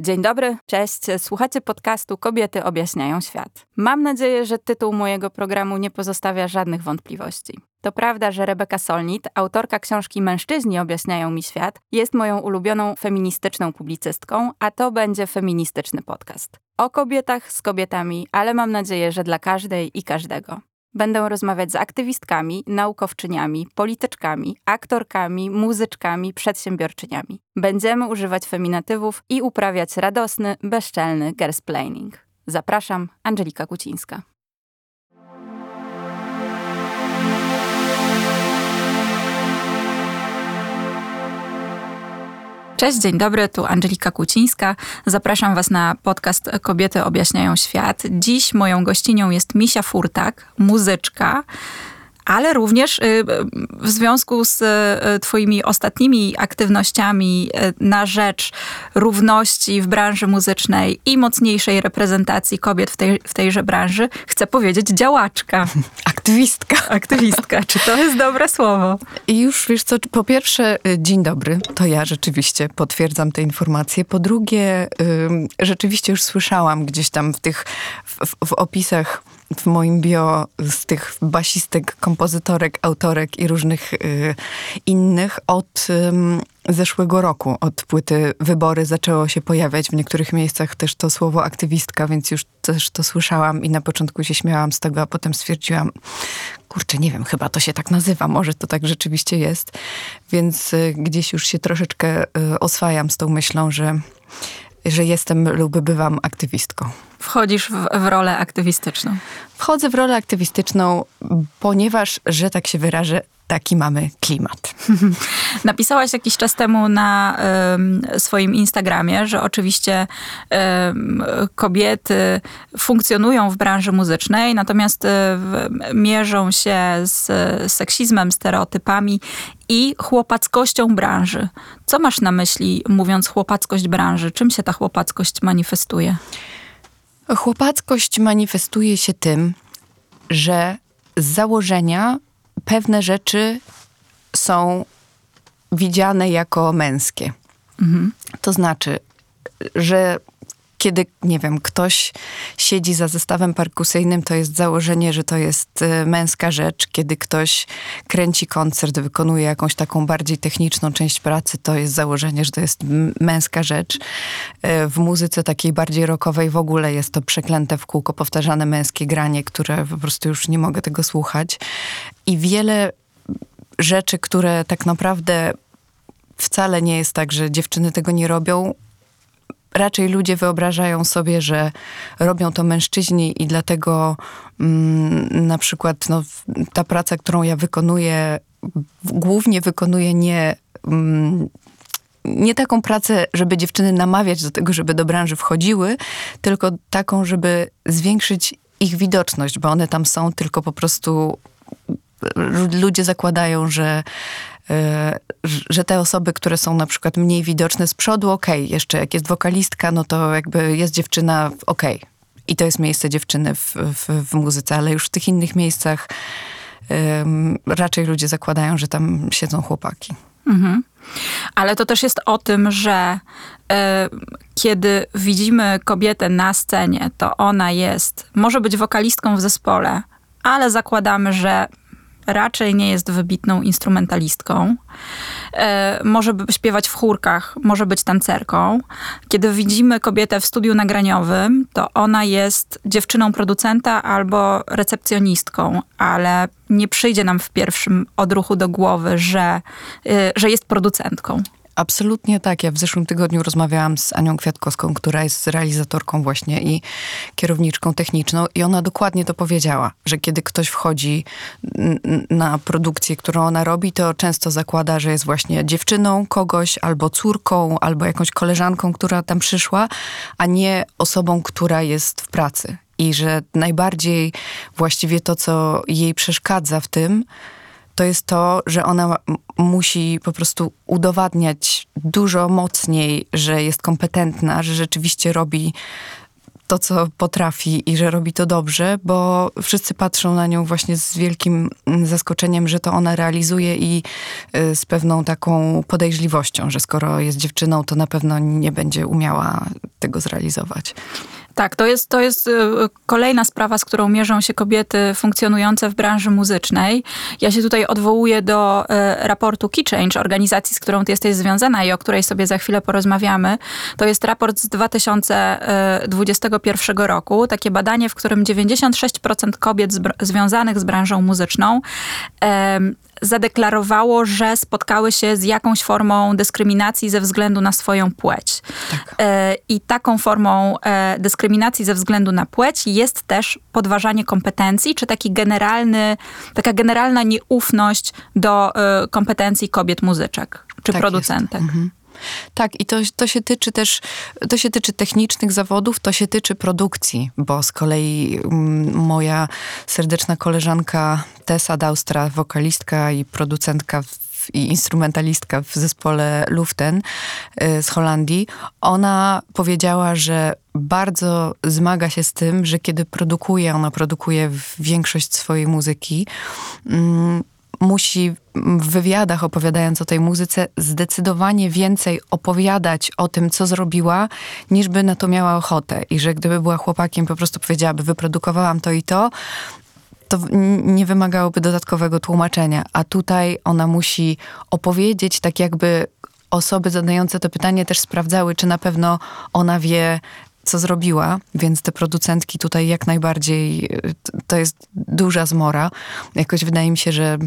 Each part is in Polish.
Dzień dobry, cześć. Słuchacie podcastu Kobiety objaśniają świat. Mam nadzieję, że tytuł mojego programu nie pozostawia żadnych wątpliwości. To prawda, że Rebeka Solnit, autorka książki Mężczyźni objaśniają mi świat, jest moją ulubioną feministyczną publicystką, a to będzie feministyczny podcast. O kobietach z kobietami, ale mam nadzieję, że dla każdej i każdego. Będę rozmawiać z aktywistkami, naukowczyniami, polityczkami, aktorkami, muzyczkami, przedsiębiorczyniami. Będziemy używać feminatywów i uprawiać radosny, bezczelny gersplaining. Zapraszam, Angelika Kucińska. Cześć, dzień dobry, tu Angelika Kucińska. Zapraszam Was na podcast Kobiety objaśniają świat. Dziś moją gościnią jest Misia Furtak, muzyczka, ale również y, w związku z y, Twoimi ostatnimi aktywnościami y, na rzecz równości w branży muzycznej i mocniejszej reprezentacji kobiet w, tej, w tejże branży, chcę powiedzieć działaczka. Aktywistka. Aktywistka. Czy to jest dobre słowo? I już wiesz co, po pierwsze, dzień dobry, to ja rzeczywiście potwierdzam te informacje. Po drugie, rzeczywiście już słyszałam gdzieś tam w tych, w, w opisach w moim bio z tych basistek, kompozytorek, autorek i różnych y, innych od y, zeszłego roku, od płyty Wybory zaczęło się pojawiać. W niektórych miejscach też to słowo aktywistka, więc już też to słyszałam i na początku się śmiałam z tego, a potem stwierdziłam, kurczę, nie wiem, chyba to się tak nazywa, może to tak rzeczywiście jest, więc y, gdzieś już się troszeczkę y, oswajam z tą myślą, że że jestem lub bywam aktywistką. Wchodzisz w, w rolę aktywistyczną? Wchodzę w rolę aktywistyczną, ponieważ, że tak się wyrażę, taki mamy klimat. Napisałaś jakiś czas temu na y, swoim Instagramie, że oczywiście y, kobiety funkcjonują w branży muzycznej, natomiast y, mierzą się z seksizmem, stereotypami i chłopackością branży. Co masz na myśli, mówiąc chłopackość branży? Czym się ta chłopackość manifestuje? Chłopackość manifestuje się tym, że z założenia pewne rzeczy są widziane jako męskie. Mhm. To znaczy, że kiedy, nie wiem, ktoś siedzi za zestawem perkusyjnym, to jest założenie, że to jest e, męska rzecz. Kiedy ktoś kręci koncert, wykonuje jakąś taką bardziej techniczną część pracy, to jest założenie, że to jest męska rzecz. E, w muzyce takiej bardziej rockowej w ogóle jest to przeklęte w kółko powtarzane męskie granie, które po prostu już nie mogę tego słuchać. I wiele rzeczy, które tak naprawdę wcale nie jest tak, że dziewczyny tego nie robią, raczej ludzie wyobrażają sobie, że robią to mężczyźni i dlatego mm, na przykład no, ta praca, którą ja wykonuję, głównie wykonuję nie. Mm, nie taką pracę, żeby dziewczyny namawiać do tego, żeby do branży wchodziły, tylko taką, żeby zwiększyć ich widoczność, bo one tam są, tylko po prostu ludzie zakładają, że że te osoby, które są na przykład mniej widoczne z przodu, okej, okay. jeszcze jak jest wokalistka, no to jakby jest dziewczyna, okej. Okay. I to jest miejsce dziewczyny w, w, w, muzyce, ale już w tych innych miejscach um, raczej ludzie zakładają, że tam siedzą chłopaki. Mhm. Ale to też jest o tym, że y, kiedy widzimy kobietę na scenie, to ona jest, może być wokalistką w zespole, ale zakładamy, że raczej nie jest wybitną instrumentalistką. E, może śpiewać w chórkach, może być tancerką. Kiedy widzimy kobietę w studiu nagraniowym, to ona jest dziewczyną producenta albo recepcjonistką, ale nie przyjdzie nam w pierwszym odruchu do głowy, że, e, że jest producentką. Absolutnie tak. Ja w zeszłym tygodniu rozmawiałam z Anią Kwiatkowską, która jest realizatorką właśnie i kierowniczką techniczną i ona dokładnie to powiedziała, że kiedy ktoś wchodzi na produkcję, którą ona robi, to często zakłada, że jest właśnie dziewczyną kogoś, albo córką, albo jakąś koleżanką, która tam przyszła, a nie osobą, która jest w pracy. I że najbardziej właściwie to, co jej przeszkadza w tym, to jest to, że ona musi po prostu udowadniać dużo mocniej, że jest kompetentna, że rzeczywiście robi to, co potrafi i że robi to dobrze, bo wszyscy patrzą na nią właśnie z wielkim mm, zaskoczeniem, że to ona realizuje i y, z pewną taką podejrzliwością, że skoro jest dziewczyną, to na pewno nie będzie umiała tego zrealizować. Tak, to jest, to jest y, kolejna sprawa, z którą mierzą się kobiety funkcjonujące w branży muzycznej. Ja się tutaj odwołuję do y, raportu Key Change, organizacji, z którą ty jesteś związana i o której sobie za chwilę porozmawiamy. To jest raport z 2021 roku. Takie badanie, w którym 96% kobiet związanych z branżą muzyczną zadeklarowało, że spotkały się z jakąś formą dyskryminacji ze względu na swoją płeć. Tak. E, I taką formą e, dyskryminacji ze względu na płeć jest też podważanie kompetencji, czy taki generalny, taka generalna nieufność do e, kompetencji kobiet muzyczek, czy tak producentek. Mhm. Tak, i to, to się tyczy też, to się tyczy technicznych zawodów, to się tyczy produkcji, bo z kolei mm, moja serdeczna koleżanka Tessa Daustra, wokalistka i producentka i instrumentalistka w zespole Luften y, z Holandii, ona powiedziała, że bardzo zmaga się z tym, że kiedy produkuje, ona produkuje większość swojej muzyki, mm, musi w wywiadach opowiadając o tej muzyce zdecydowanie więcej opowiadać o tym, co zrobiła, niż by na to miała ochotę. I że gdyby była chłopakiem, po prostu powiedziałaby, wyprodukowałam to i to, to nie wymagałoby dodatkowego tłumaczenia. A tutaj ona musi opowiedzieć tak jakby osoby zadające to pytanie też sprawdzały, czy na pewno ona wie, co zrobiła, więc te producentki tutaj jak najbardziej to jest duża zmora. Jakoś wydaje mi się, że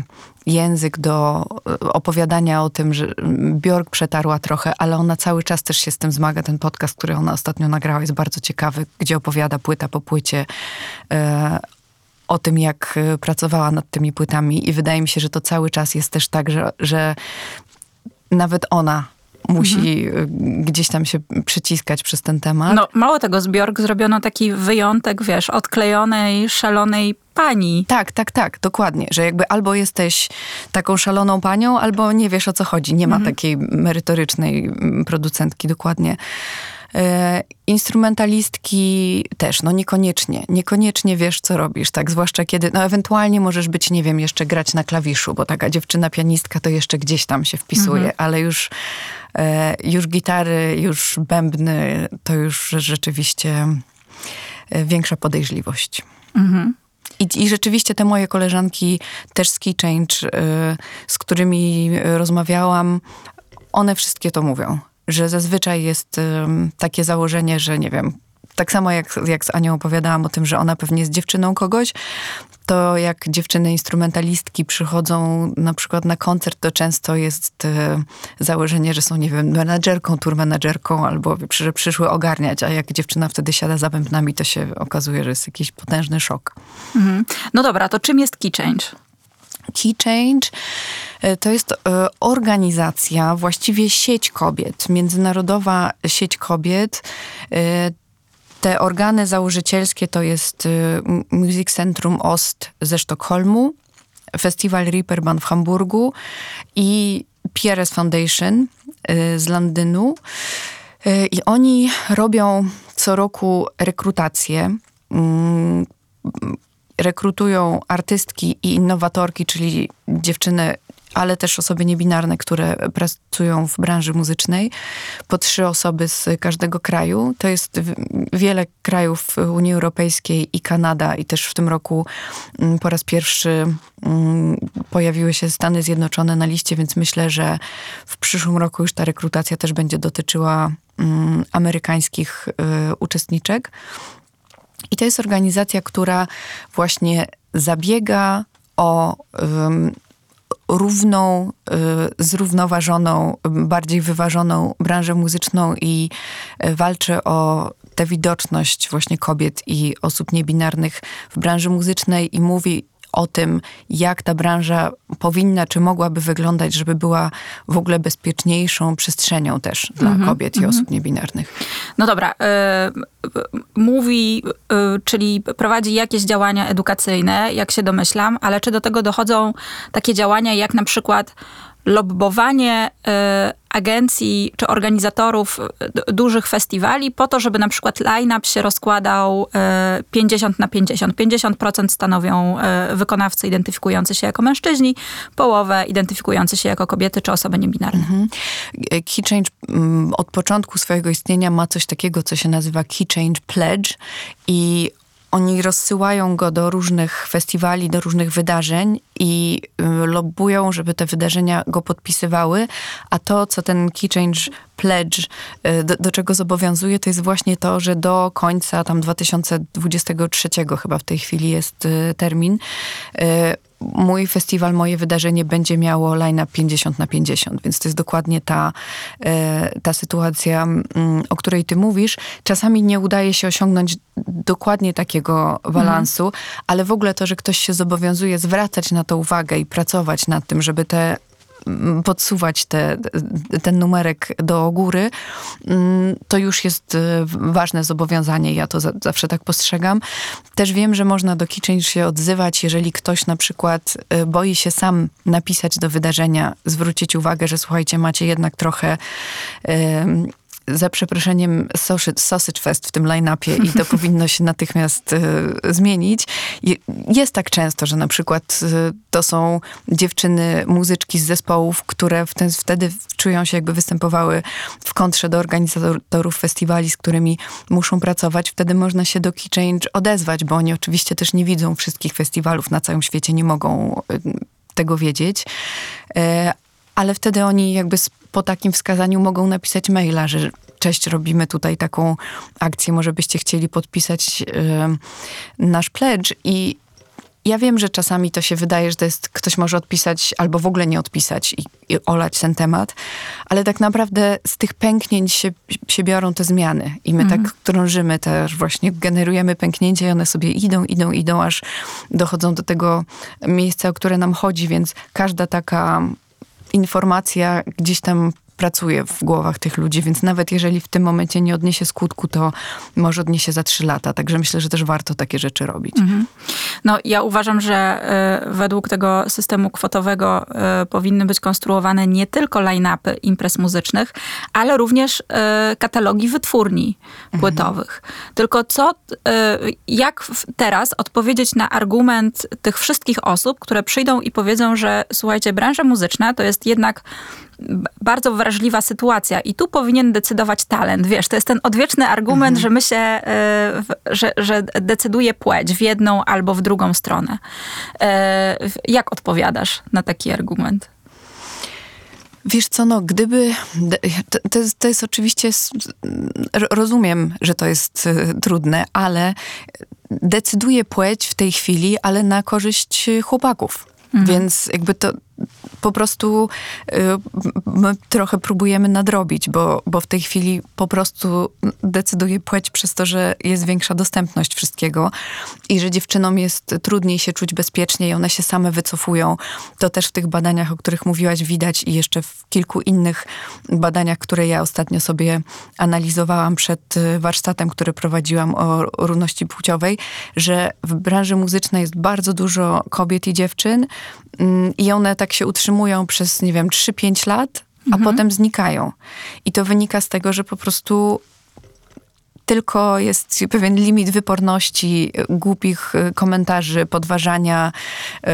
język do opowiadania o tym, że Bjork przetarła trochę, ale ona cały czas też się z tym zmaga. Ten podcast, który ona ostatnio nagrała jest bardzo ciekawy, gdzie opowiada płyta po płycie e, o tym, jak pracowała nad tymi płytami i wydaje mi się, że to cały czas jest też tak, że, że nawet ona musi mhm. gdzieś tam się przyciskać przez ten temat. No, mało tego, z Bjork zrobiono taki wyjątek, wiesz, odklejonej, szalonej pani. Tak, tak, tak, dokładnie, że jakby albo jesteś taką szaloną panią, albo nie wiesz o co chodzi. Nie ma mhm. takiej merytorycznej mm, producentki, dokładnie. E, instrumentalistki też, no niekoniecznie. Niekoniecznie wiesz, co robisz, tak? Zwłaszcza kiedy, no ewentualnie możesz być, nie wiem, jeszcze grać na klawiszu, bo taka dziewczyna pianistka to jeszcze gdzieś tam się wpisuje, mhm. ale już, już gitary, już bębny, to już rzeczywiście e, większa podejrzliwość. Mhm. I, I, rzeczywiście te moje koleżanki też z Key Change, z którymi rozmawiałam, one wszystkie to mówią że zazwyczaj jest takie założenie, że nie wiem, tak samo jak, jak z Anią opowiadałam o tym, że ona pewnie jest dziewczyną kogoś, to jak dziewczyny instrumentalistki przychodzą na przykład na koncert, to często jest e, założenie, że są, nie wiem, menadżerką, tour menadżerką, albo że przyszły ogarniać, a jak dziewczyna wtedy siada za bębnami, to się okazuje, że jest jakiś potężny szok. Mhm. No dobra, to czym jest Key Change? Key Change e, to jest e, organizacja, właściwie sieć kobiet, międzynarodowa sieć kobiet. Te organy założycielskie to jest Music Centrum Ost ze Sztokholmu, Festiwal Reeperbahn w Hamburgu i Pierres Foundation z Londynu. I oni robią co roku rekrutację mm, rekrutują artystki i innowatorki, czyli dziewczyny, ale też osoby niebinarne, które pracują w branży muzycznej, po trzy osoby z każdego kraju. To jest wiele krajów Unii Europejskiej i Kanada, i też w tym roku mm, po raz pierwszy mm, pojawiły się Stany Zjednoczone na liście, więc myślę, że w przyszłym roku już ta rekrutacja też będzie dotyczyła mm, amerykańskich y, uczestniczek. I to jest organizacja, która właśnie zabiega o równą, y, zrównoważoną, bardziej wyważoną branżę muzyczną i y, walczy o tę widoczność właśnie kobiet i osób niebinarnych w branży muzycznej i mówi o tym, jak ta branża powinna, czy mogłaby wyglądać, żeby była w ogóle bezpieczniejszą przestrzenią też dla mm -hmm, kobiet mm -hmm. i mhm. osób niebinarnych. No dobra. Y, mówi, y, czyli prowadzi jakieś działania edukacyjne, jak się domyślam, ale czy do tego dochodzą takie działania, jak na przykład lobbowanie y, agencji czy organizatorów y, dużych festiwali po to, żeby na przykład line-up się rozkładał 50 na 50. 50% stanowią wykonawcy identyfikujący się jako mężczyźni, połowę identyfikujący się jako kobiety czy osoby niebinarne. Mhm. Key Change mm, od początku swojego istnienia ma coś takiego, co się nazywa Key Change Pledge i oni rozsyłają go do różnych festiwali, do różnych wydarzeń i y, lobbują, żeby te wydarzenia go podpisywały, a to, co ten Key Change Pledge, y, do, do, czego zobowiązuje, to jest właśnie to, że do końca tam 2023 chyba w tej chwili jest y, termin, mój festiwal, moje wydarzenie będzie miało line 50 na 50, więc to jest dokładnie ta, ta sytuacja, mm, o której ty mówisz. Czasami nie udaje się osiągnąć dokładnie takiego balansu, mhm. ale w ogóle to, że ktoś się zobowiązuje zwracać na to uwagę i pracować nad tym, żeby te podsuwać te, ten numerek do góry, mm, to już jest e, ważne zobowiązanie. Ja to za, zawsze tak postrzegam. Też wiem, że można do Kitchen się odzywać, jeżeli ktoś na przykład e, boi się sam napisać do wydarzenia, zwrócić uwagę, że słuchajcie, macie jednak trochę za przeproszeniem sausage fest w tym line-upie i to powinno się natychmiast y, zmienić. Jest tak często, że na przykład y, to są dziewczyny, muzyczki z zespołów, które w ten, wtedy czują się jakby występowały w kontrze do organizatorów festiwali, z którymi muszą pracować. Wtedy można się do Key Change odezwać, bo oni oczywiście też nie widzą wszystkich festiwalów na całym świecie, nie mogą y, tego wiedzieć. Ale wtedy oni jakby po takim wskazaniu mogą napisać maila, że cześć, robimy tutaj taką akcję, może byście chcieli podpisać nasz pledge i ja wiem, że czasami to się wydaje, że to jest, ktoś może odpisać albo w ogóle nie odpisać i, i olać ten temat, ale tak naprawdę z tych pęknięć się, się biorą te zmiany i my tak mhm. tak krążymy też, właśnie generujemy pęknięcia i one sobie idą, idą, idą, aż dochodzą do tego miejsca, o które nam chodzi, więc każda taka informacja gdzieś tam pracuje w głowach tych ludzi, więc nawet jeżeli w tym momencie nie odniesie skutku, to może odniesie za trzy lata. Także myślę, że też warto takie rzeczy robić. Mhm. No ja uważam, że y, według tego systemu kwotowego y, powinny być konstruowane nie tylko line-upy imprez muzycznych, ale również y, katalogi wytwórni mhm. płytowych. Tylko co, jak teraz odpowiedzieć na argument tych wszystkich osób, które przyjdą i powiedzą, że słuchajcie, branża muzyczna to jest jednak bardzo wrażliwa sytuacja i tu powinien decydować talent. Wiesz, to jest ten odwieczny argument, mhm. że my się, y, że, że decyduje płeć w jedną albo w drugą stronę. Y, jak odpowiadasz na taki argument? Wiesz co, no gdyby, to, to, jest, to jest oczywiście, rozumiem, że to jest y, trudne, ale decyduje płeć w tej chwili, ale na korzyść chłopaków. Mhm. Więc jakby to, po prostu y, my trochę próbujemy nadrobić, bo, bo w tej chwili po prostu decyduje płeć przez to, że jest większa dostępność wszystkiego i że dziewczynom jest trudniej się czuć bezpiecznie i one się same wycofują. To też w tych badaniach, o których mówiłaś, widać i jeszcze w kilku innych badaniach, które ja ostatnio sobie analizowałam przed y, warsztatem, który prowadziłam o równości płciowej, że w branży muzycznej jest bardzo dużo kobiet i dziewczyn mm, i one tak się utrzymują przez, nie wiem, 3-5 lat, a mhm. potem znikają. I to wynika z tego, że po prostu tylko jest pewien limit wyporności, głupich y, komentarzy, podważania, y,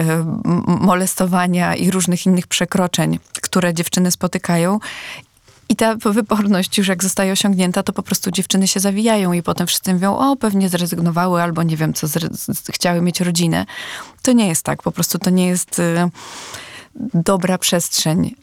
molestowania i różnych innych przekroczeń, które dziewczyny spotykają. I ta wyporność już jak zostaje osiągnięta, to po prostu dziewczyny się zawijają i potem wszyscy mówią, o pewnie zrezygnowały albo nie wiem co, chciały mieć rodzinę. To nie jest tak, po prostu to nie jest... Y dobra przestrzeń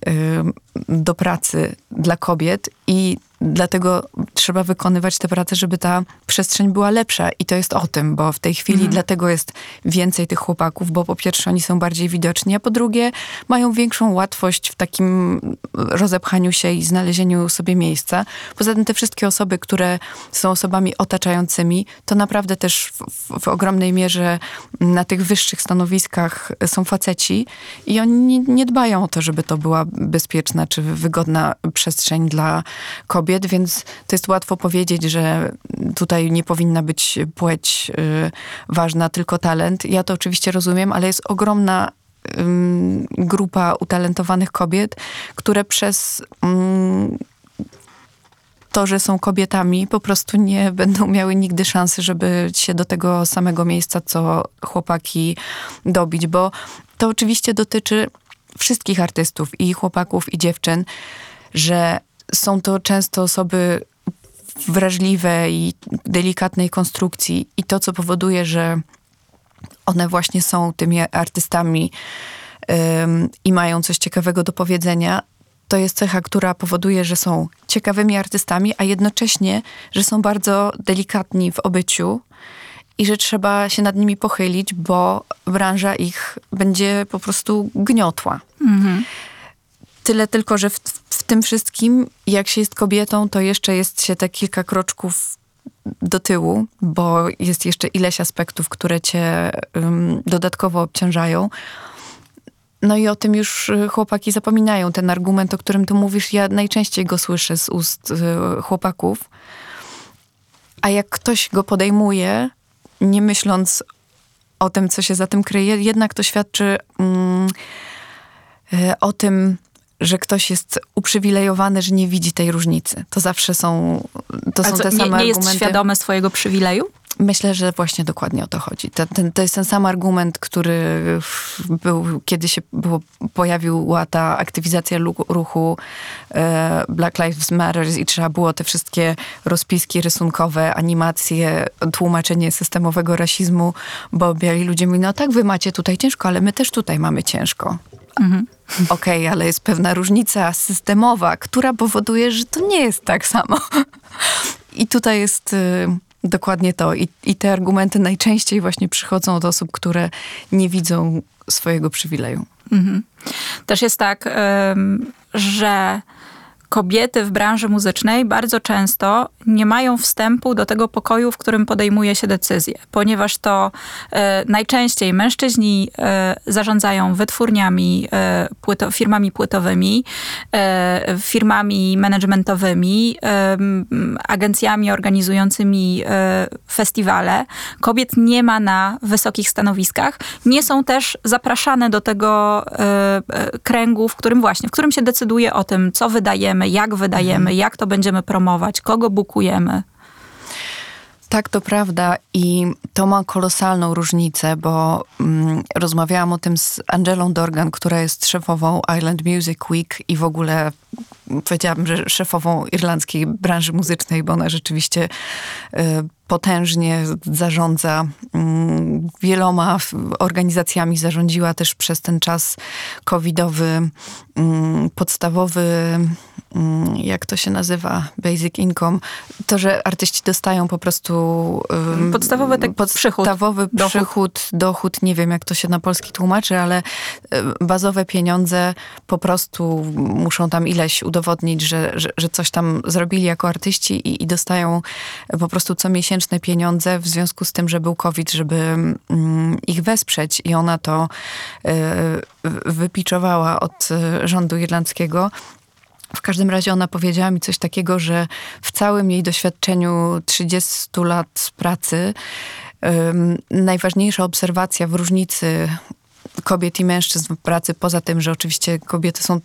do pracy dla kobiet i dlatego trzeba wykonywać tę pracę, żeby ta przestrzeń była lepsza. I to jest o tym, bo w tej chwili mhm. dlatego jest więcej tych chłopaków, bo po pierwsze oni są bardziej widoczni, a po drugie mają większą łatwość w takim rozepchaniu się i znalezieniu sobie miejsca. Poza tym te wszystkie osoby, które są osobami otaczającymi, to naprawdę też w, w, ogromnej mierze na tych wyższych stanowiskach są faceci i oni nie, nie dbają o to, żeby to była bezpieczna czy wygodna przestrzeń dla kobiet kobiet, więc to jest łatwo powiedzieć, że tutaj nie powinna być płeć y, ważna, tylko talent. Ja to oczywiście rozumiem, ale jest ogromna grupa utalentowanych kobiet, które przez to, że są kobietami, po prostu nie będą miały nigdy szansy, żeby się do tego samego miejsca, co chłopaki dobić, bo to oczywiście dotyczy wszystkich artystów, i chłopaków, i dziewczyn, że są to często osoby wrażliwe i delikatnej konstrukcji, i to, co powoduje, że one właśnie są tymi artystami i mają coś ciekawego do powiedzenia, to jest cecha, która powoduje, że są ciekawymi artystami, a jednocześnie, że są bardzo delikatni w obyciu i że trzeba się nad nimi pochylić, bo branża ich będzie po prostu gniotła. Mhm. Tyle tylko, że w, tym wszystkim, jak się jest kobietą, to jeszcze jest się te kilka kroczków do tyłu, bo jest jeszcze ileś aspektów, które cię um, dodatkowo obciążają. No i o tym już y, chłopaki zapominają. Ten argument, o którym ty mówisz, ja najczęściej go słyszę z ust y, chłopaków. A jak ktoś go podejmuje, nie myśląc o tym, co się za tym kryje, jednak to świadczy mm, y, o tym, że ktoś jest uprzywilejowany, że nie widzi tej różnicy. To zawsze są, to A są co, te nie, same nie argumenty. jest świadomy swojego przywileju? Myślę, że właśnie dokładnie o to chodzi. To, ten, to jest ten sam argument, który był, kiedy się było, pojawiła ta aktywizacja ruchu e, Black Lives Matter i trzeba było te wszystkie rozpiski rysunkowe, animacje, tłumaczenie systemowego rasizmu, bo biali ludzie mówili, no tak, wy macie tutaj ciężko, ale my też tutaj mamy ciężko. Mhm. Okej, okay, ale jest pewna różnica systemowa, która powoduje, że to nie jest tak samo. I tutaj jest y, Dokładnie to. I, I te argumenty najczęściej właśnie przychodzą od osób, które nie widzą swojego przywileju. Mhm. Też jest tak, że kobiety w branży muzycznej bardzo często nie mają wstępu do tego pokoju, w którym podejmuje się decyzje, ponieważ to e, najczęściej mężczyźni e, zarządzają wytwórniami, e, płyto, firmami płytowymi, e, firmami managementowymi, e, agencjami organizującymi e, festiwale. Kobiet nie ma na wysokich stanowiskach. Nie są też zapraszane do tego kręgu, w którym właśnie, w którym się decyduje o tym, co wydajemy, wydajemy, jak wydajemy, mhm. jak to będziemy promować, kogo bukujemy. Tak, to prawda i to ma kolosalną różnicę, bo mm, rozmawiałam o tym z Angelą Dorgan, która jest szefową Island Music Week i w ogóle powiedziałabym, że szefową irlandzkiej branży muzycznej, bo ona rzeczywiście y, potężnie zarządza mm, wieloma organizacjami, zarządziła też przez ten czas covidowy mm, podstawowy Mm, jak to się nazywa, basic income, to, że artyści dostają po prostu podstawowy tak podstawowy przychód, przychód dochód. dochód, nie wiem jak to się na polski tłumaczy, ale bazowe pieniądze po prostu muszą tam ileś udowodnić, że, że, że coś tam zrobili jako artyści i, i dostają po prostu comiesięczne pieniądze w związku z tym, że był COVID, żeby mm, ich wesprzeć. I ona to y, wypiczowała od y, rządu irlandzkiego. W każdym razie ona powiedziała mi coś takiego, że w całym jej doświadczeniu 30 lat pracy um, najważniejsza obserwacja w różnicy kobiet i mężczyzn w pracy, poza tym, że oczywiście kobiety są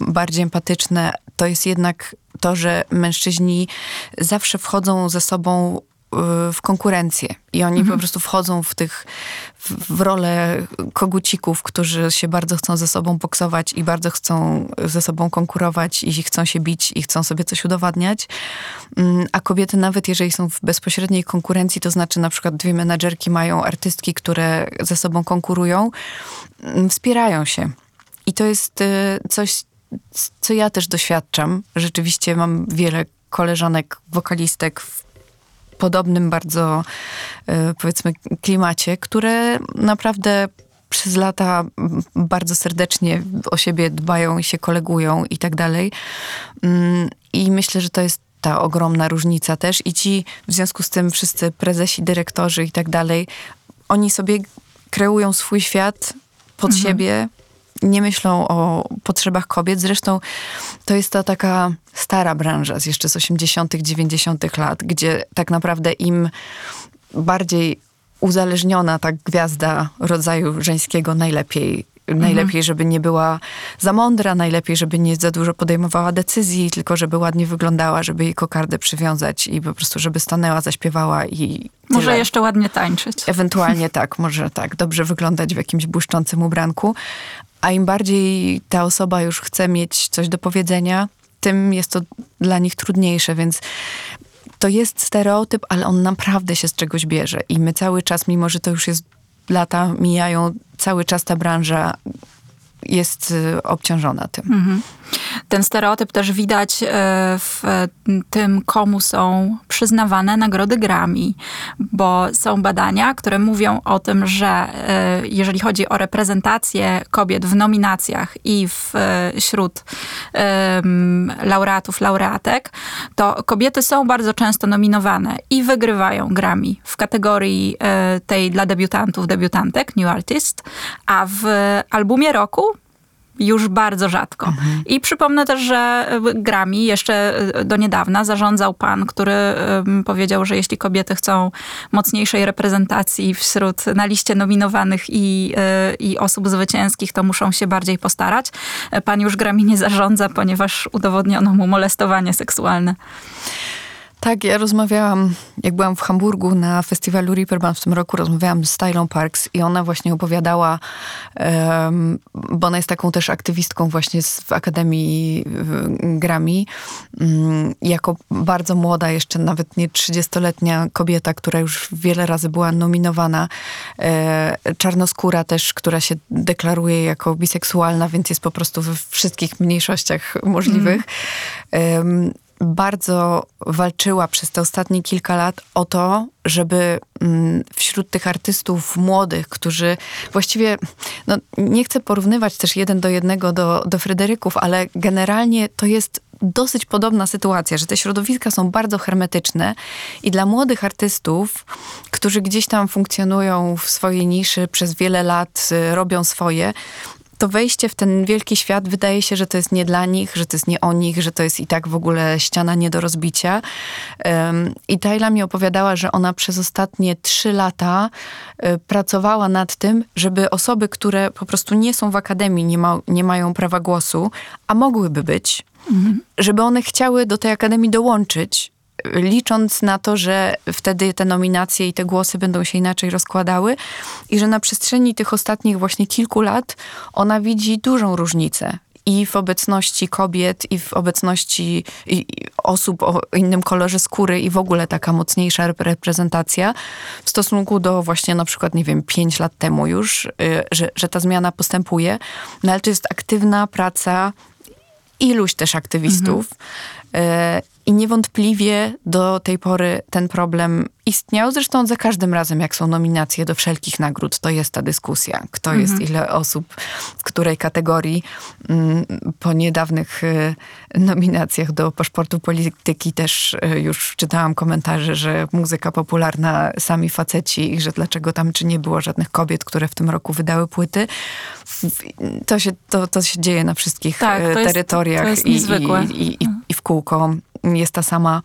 bardziej empatyczne, to jest jednak to, że mężczyźni zawsze wchodzą ze sobą w konkurencję i oni mhm. po prostu wchodzą w tych, w, w rolę kogucików, którzy się bardzo chcą ze sobą boksować i bardzo chcą ze sobą konkurować i chcą się bić i chcą sobie coś udowadniać. Mm, a kobiety nawet jeżeli są w bezpośredniej konkurencji, to znaczy na przykład dwie menadżerki mają artystki, które ze sobą konkurują, mm, wspierają się. I to jest y, coś, co ja też doświadczam. Rzeczywiście mam wiele koleżanek, wokalistek w podobnym bardzo, e, powiedzmy, klimacie, które naprawdę przez lata bardzo serdecznie o siebie dbają i się kolegują i tak dalej. Mm, I myślę, że to jest ta ogromna różnica też. I ci w związku z tym wszyscy prezesi, dyrektorzy i tak dalej, oni sobie kreują swój świat pod mhm. siebie, nie myślą o potrzebach kobiet. Zresztą to jest ta taka stara branża z jeszcze z 80., 90. lat, gdzie tak naprawdę im bardziej uzależniona ta gwiazda rodzaju żeńskiego najlepiej Najlepiej, mhm. żeby nie była za mądra, najlepiej, żeby nie za dużo podejmowała decyzji, tylko żeby ładnie wyglądała, żeby jej kokardę przywiązać i po prostu, żeby stanęła, zaśpiewała i Może tyle. jeszcze ładnie tańczyć. Ewentualnie tak, może tak, dobrze wyglądać w jakimś błyszczącym ubranku. A im bardziej ta osoba już chce mieć coś do powiedzenia, tym jest to dla nich trudniejsze, więc to jest stereotyp, ale on naprawdę się z czegoś bierze. I my cały czas, mimo że to już jest lata mijają, cały czas ta branża jest y, obciążona tym. Mhm. Ten stereotyp też widać e, w tym, komu są przyznawane nagrody Grammy, bo są badania, które mówią o tym, że e, jeżeli chodzi o reprezentację kobiet w nominacjach i e, wśród laureatów, laureatek, to kobiety są bardzo często nominowane i wygrywają Grammy w kategorii tej dla debiutantów, debiutantek, New Artist, a w albumie roku już bardzo rzadko. Mhm. I przypomnę też, że Grammy jeszcze e, do niedawna zarządzał pan, który powiedział, że jeśli kobiety chcą mocniejszej reprezentacji wśród na liście nominowanych i, e, i osób zwycięskich, to muszą się bardziej postarać. Pan już Grammy nie zarządza, ponieważ udowodniono mu molestowanie seksualne. Tak, ja rozmawiałam, jak byłam w Hamburgu na festiwalu Reeperbahn w tym roku, rozmawiałam z Stylą Parks i ona właśnie opowiadała, um, bo ona jest taką też aktywistką właśnie z, w Akademii Grammy, um, jako bardzo młoda, jeszcze nawet nie 30-letnia kobieta, która już wiele razy była nominowana, e, czarnoskóra też, która się deklaruje jako biseksualna, więc jest po prostu we wszystkich mniejszościach możliwych. Mm bardzo walczyła przez te ostatnie kilka lat o to, żeby mm, wśród tych artystów młodych, którzy właściwie, no nie chcę porównywać też jeden do jednego do, do Fryderyków, ale generalnie to jest dosyć podobna sytuacja, że te środowiska są bardzo hermetyczne i dla młodych artystów, którzy gdzieś tam funkcjonują w swojej niszy przez wiele lat, y, robią swoje, to wejście w ten wielki świat wydaje się, że to jest nie dla nich, że to jest nie o nich, że to jest i tak w ogóle ściana nie do rozbicia. I Tajla mi opowiadała, że ona przez ostatnie trzy lata y, pracowała nad tym, żeby osoby, które po prostu nie są w akademii, nie, ma, nie mają prawa głosu, a mogłyby być, mhm. żeby one chciały do tej akademii dołączyć licząc na to, że wtedy te nominacje i te głosy będą się inaczej rozkładały i że na przestrzeni tych ostatnich właśnie kilku lat ona widzi dużą różnicę i w obecności kobiet, i w obecności osób o innym kolorze skóry, i w ogóle taka mocniejsza reprezentacja w stosunku do właśnie na przykład, nie wiem, pięć lat temu już, y, że, że ta zmiana postępuje. No ale to jest aktywna praca iluś też aktywistów. Mhm. I niewątpliwie do tej pory ten problem istniał. Zresztą za każdym razem, jak są nominacje do wszelkich nagród, to jest ta dyskusja, kto mhm. jest, ile osób, w której kategorii. Mm, po niedawnych y, nominacjach do paszportu polityki też y, już czytałam komentarze, że muzyka popularna, sami faceci i że dlaczego tam czy nie było żadnych kobiet, które w tym roku wydały płyty. To się, to, to się dzieje na wszystkich tak, y, terytoriach jest, jest i, i, i, i kółko jest ta sama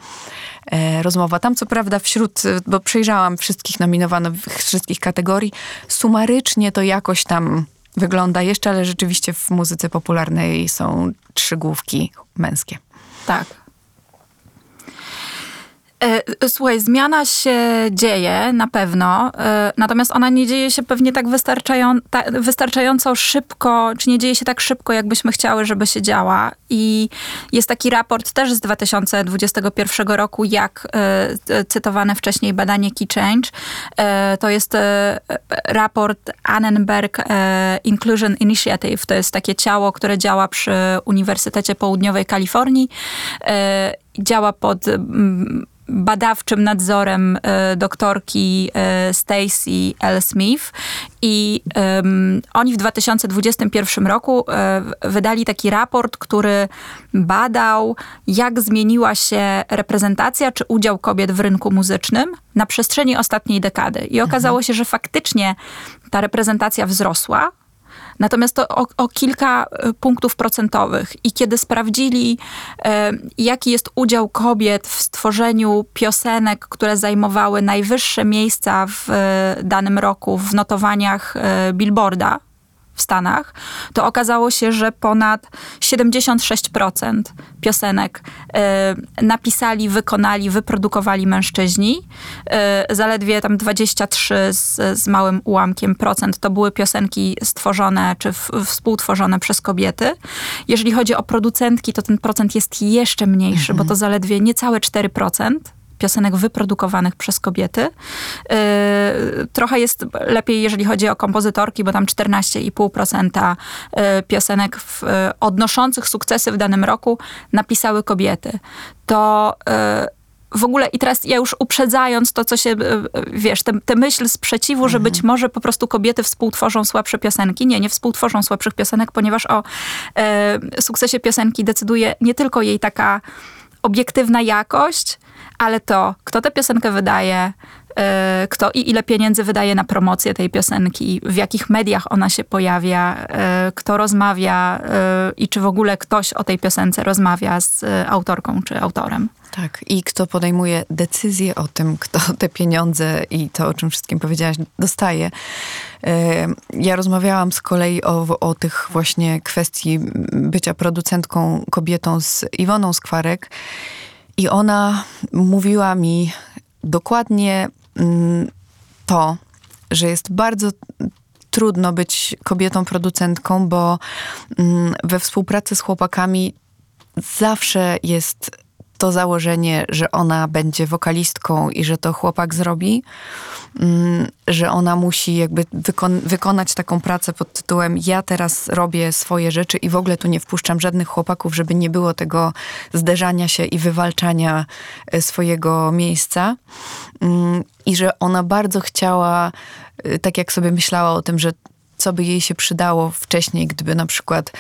e, rozmowa. Tam co prawda wśród, bo przejrzałam wszystkich nominowanych, wszystkich kategorii, sumarycznie to jakoś tam wygląda jeszcze, ale rzeczywiście w muzyce popularnej są trzy główki męskie. Tak. E, słuchaj, zmiana się dzieje na pewno, e, natomiast ona nie dzieje się pewnie tak wystarczająco szybko, czy nie dzieje się tak szybko, jakbyśmy chciały, żeby się działa. I jest taki raport też z 2021 roku, jak e, cytowane wcześniej badanie Key Change. To jest raport Annenberg Inclusion Initiative. To jest takie ciało, które działa przy Uniwersytecie Południowej Kalifornii. Działa pod badawczym nadzorem e, doktorki e, Stacy L. Smith i um, oni w 2021 roku e, wydali taki raport, który badał, jak zmieniła się reprezentacja czy udział kobiet w rynku muzycznym na przestrzeni ostatniej dekady. I okazało mhm. się, że faktycznie ta reprezentacja wzrosła, Natomiast to o, o kilka e, punktów procentowych. I kiedy sprawdzili, e, jaki jest udział kobiet w stworzeniu piosenek, które zajmowały najwyższe miejsca w e, danym roku w notowaniach Billboarda, w Stanach, to okazało się, że ponad 76% piosenek y, napisali, wykonali, wyprodukowali mężczyźni. Y, zaledwie tam 23 z, z małym ułamkiem procent to były piosenki stworzone czy w, współtworzone przez kobiety. Jeżeli chodzi o producentki, to ten procent jest jeszcze mniejszy, mhm. bo to zaledwie niecałe 4% piosenek wyprodukowanych przez kobiety. Yy, trochę jest lepiej, jeżeli chodzi o kompozytorki, bo tam 14,5% yy, piosenek w, yy, odnoszących sukcesy w danym roku napisały kobiety. To w ogóle i teraz ja już uprzedzając to, co się, wiesz, tę myśl sprzeciwu, mhm. że być może po prostu kobiety współtworzą słabsze piosenki. Nie, nie współtworzą słabszych piosenek, ponieważ o e, sukcesie piosenki decyduje nie tylko jej taka obiektywna jakość, ale to, kto tę piosenkę wydaje, e, kto i ile pieniędzy wydaje na promocję tej piosenki, w jakich mediach ona się pojawia, e, kto rozmawia e, i czy w ogóle ktoś o tej piosence rozmawia z autorką czy autorem. Tak, i kto podejmuje decyzję o tym, kto te pieniądze i to, o czym wszystkim powiedziałaś, dostaje. Ja rozmawiałam z kolei o, o tych właśnie kwestii bycia producentką kobietą z Iwoną Skwarek i ona mówiła mi dokładnie mm, to, że jest bardzo trudno być kobietą producentką, bo mm, we współpracy z chłopakami zawsze jest to założenie, że ona będzie wokalistką i że to chłopak zrobi, mm, że ona musi jakby wykon wykonać taką pracę pod tytułem ja teraz robię swoje rzeczy i w ogóle tu nie wpuszczam żadnych chłopaków, żeby nie było tego zderzania się i wywalczania e, swojego miejsca. Mm, I że ona bardzo chciała, e, tak jak sobie myślała o tym, że co by jej się przydało wcześniej, gdyby na przykład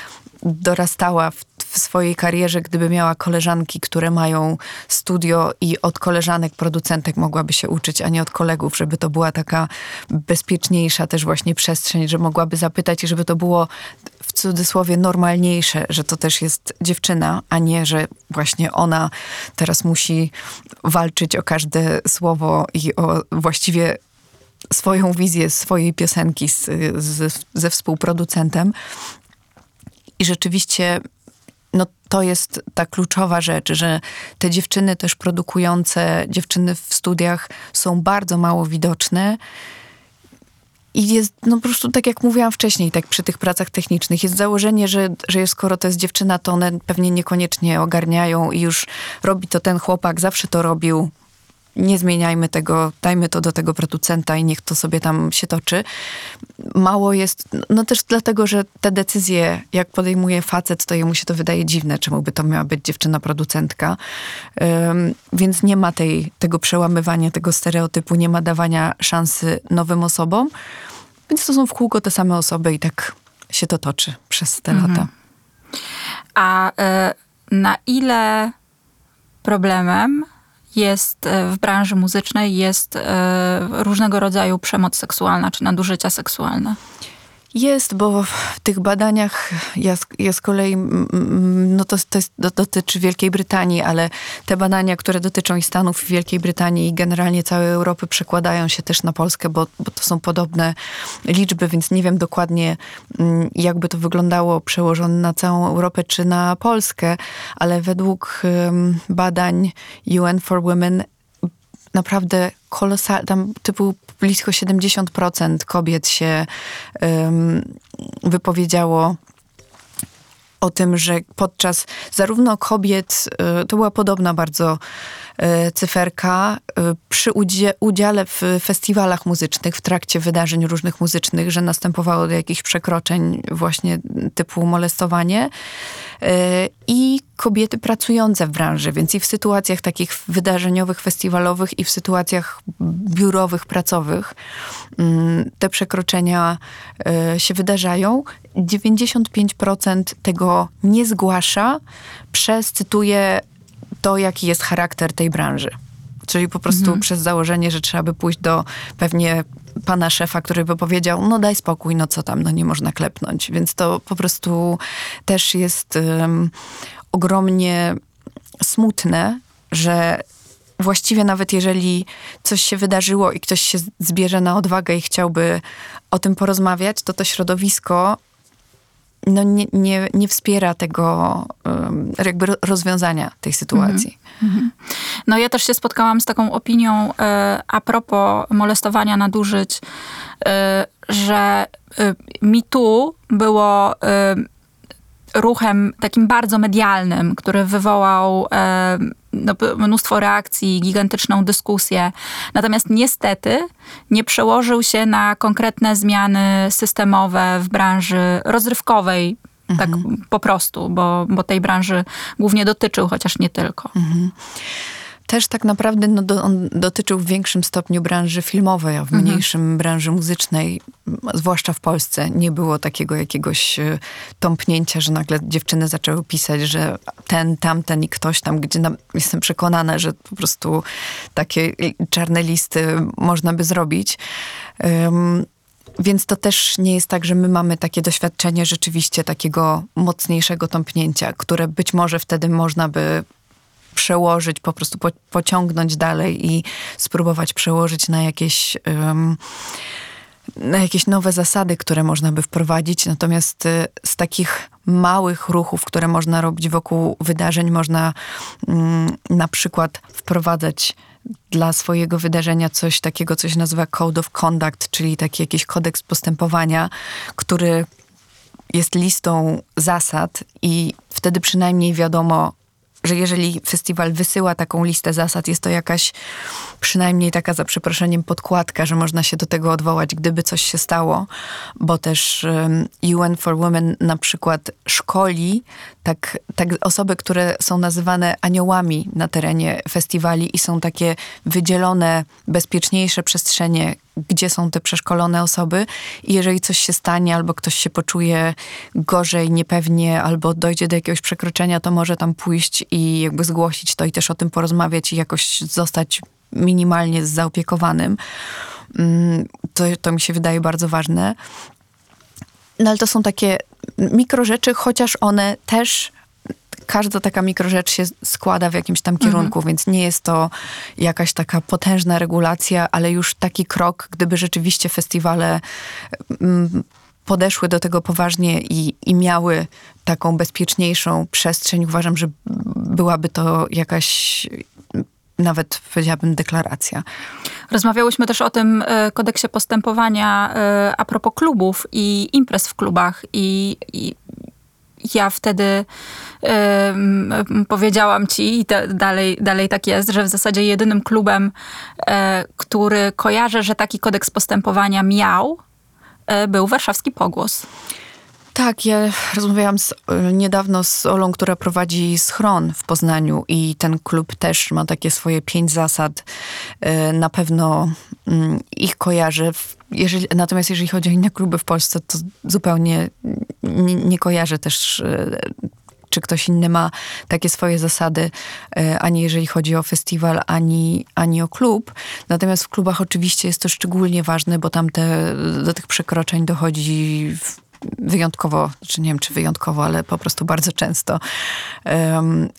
dorastała w, w, swojej karierze, gdyby miała koleżanki, które mają studio i od koleżanek, producentek mogłaby się uczyć, a nie od kolegów, żeby to była taka bezpieczniejsza też właśnie przestrzeń, że mogłaby zapytać i żeby to było w cudzysłowie normalniejsze, że to też jest dziewczyna, a nie, że właśnie ona teraz musi walczyć o każde słowo i o właściwie swoją wizję swojej piosenki z, z, ze współproducentem. I rzeczywiście to jest ta kluczowa rzecz, że te dziewczyny też produkujące, dziewczyny w studiach są bardzo mało widoczne. I jest, no po prostu tak jak mówiłam wcześniej, tak przy tych pracach technicznych, jest założenie, że, że skoro to jest dziewczyna, to one pewnie niekoniecznie ogarniają i już robi to ten chłopak, zawsze to robił, nie zmieniajmy tego, dajmy to do tego producenta i niech to sobie tam się toczy. Mało jest, no też dlatego, że te decyzje, jak podejmuje facet, to jemu się to wydaje dziwne, czemu by to miała być dziewczyna producentka. Um, więc nie ma tej, tego przełamywania tego stereotypu, nie ma dawania szansy nowym osobom. Więc to są w kółko te same osoby i tak się to toczy przez te mhm. lata. A y, na ile problemem jest e, w branży muzycznej jest e, różnego rodzaju przemoc seksualna czy nadużycia seksualne. Jest, bo w tych badaniach ja, ja z kolei, no to, to jest, dotyczy Wielkiej Brytanii, ale te badania, które dotyczą i Stanów, i Wielkiej Brytanii i generalnie całej Europy przekładają się też na Polskę, bo, bo to są podobne liczby, więc nie wiem dokładnie, jakby to wyglądało przełożone na całą Europę czy na Polskę, ale według badań UN for Women naprawdę kolosalnie, tam typu blisko 70% kobiet się wypowiedziało o tym, że podczas zarówno kobiet, y, to była podobna bardzo y, cyferka, y, przy udziale w festiwalach muzycznych, w trakcie wydarzeń różnych muzycznych, że następowało do jakichś przekroczeń właśnie typu molestowanie. I kobiety pracujące w branży, więc i w sytuacjach takich wydarzeniowych, festiwalowych i w sytuacjach biurowych, pracowych mm, te przekroczenia się wydarzają. 95% tego nie zgłasza przez, cytuję, to, jaki jest charakter tej branży. Czyli po prostu mhm. przez założenie, że trzeba by pójść do pewnie pana szefa, który by powiedział, no daj spokój, no co tam, no nie można klepnąć. Więc to po prostu też jest um, ogromnie smutne, że właściwie nawet jeżeli coś się wydarzyło i ktoś się zbierze na odwagę i chciałby o tym porozmawiać, to to środowisko no nie, nie, nie wspiera tego jakby rozwiązania tej sytuacji. Mhm. No ja też się spotkałam z taką opinią e, a propos molestowania, nadużyć, e, że e, mi tu było ruchem takim bardzo medialnym, który wywołał no, mnóstwo reakcji, gigantyczną dyskusję. Natomiast niestety nie przełożył się na konkretne zmiany systemowe w branży rozrywkowej, tak mhm. po prostu, bo, bo tej branży głównie dotyczył, chociaż nie tylko. Mhm też tak naprawdę no, do, on dotyczył w większym stopniu branży filmowej, a w mhm. mniejszym branży muzycznej, zwłaszcza w Polsce, nie było takiego jakiegoś e, tąpnięcia, że nagle dziewczyny zaczęły pisać, że ten, tamten i ktoś tam, gdzie na, jestem przekonana, że po prostu takie czarne listy można by zrobić. Um, więc to też nie jest tak, że my mamy takie doświadczenie rzeczywiście takiego mocniejszego tąpnięcia, które być może wtedy można by przełożyć, po prostu po, pociągnąć dalej i spróbować przełożyć na jakieś. Um, na jakieś nowe zasady, które można by wprowadzić. Natomiast y, z takich małych ruchów, które można robić wokół wydarzeń, można mm, na przykład wprowadzać dla swojego wydarzenia coś takiego, co się nazywa Code of Conduct, czyli taki jakiś kodeks postępowania, który jest listą zasad i wtedy przynajmniej wiadomo, że jeżeli festiwal wysyła taką listę zasad, jest to jakaś przynajmniej taka za przeproszeniem podkładka, że można się do tego odwołać, gdyby coś się stało, bo też UN for Women na przykład szkoli tak, tak osoby, które są nazywane aniołami na terenie festiwali i są takie wydzielone, bezpieczniejsze przestrzenie, gdzie są te przeszkolone osoby i jeżeli coś się stanie, albo ktoś się poczuje gorzej, niepewnie, albo dojdzie do jakiegoś przekroczenia, to może tam pójść i jakby zgłosić to i też o tym porozmawiać i jakoś zostać minimalnie zaopiekowanym. Mm, to, to mi się wydaje bardzo ważne. No ale to są takie mikro-rzeczy, chociaż one też każda taka mikrorzecz się składa w jakimś tam kierunku, mhm. więc nie jest to jakaś taka potężna regulacja, ale już taki krok, gdyby rzeczywiście festiwale mm, podeszły do tego poważnie i, i miały taką bezpieczniejszą przestrzeń, uważam, że byłaby to jakaś nawet powiedziałabym deklaracja. Rozmawiałyśmy też o tym e, kodeksie postępowania e, a propos klubów i imprez w klubach i, i ja wtedy powiedziałam ci i te, dalej, dalej tak jest, że w zasadzie jedynym klubem, e, który kojarzę, że taki kodeks postępowania miał, e, był warszawski Pogłos. Tak, ja rozmawiałam z, niedawno z Olą, która prowadzi schron w Poznaniu i ten klub też ma takie swoje pięć zasad. E, na pewno mm, ich kojarzę. Jeżeli, natomiast jeżeli chodzi o inne kluby w Polsce, to zupełnie nie, nie kojarzę też czy ktoś inny ma takie swoje zasady, e, ani jeżeli chodzi o festiwal, ani, ani o klub. Natomiast w klubach oczywiście jest to szczególnie ważne, bo tam te, do tych przekroczeń dochodzi wyjątkowo, czy nie wiem czy wyjątkowo, ale po prostu bardzo często. Um,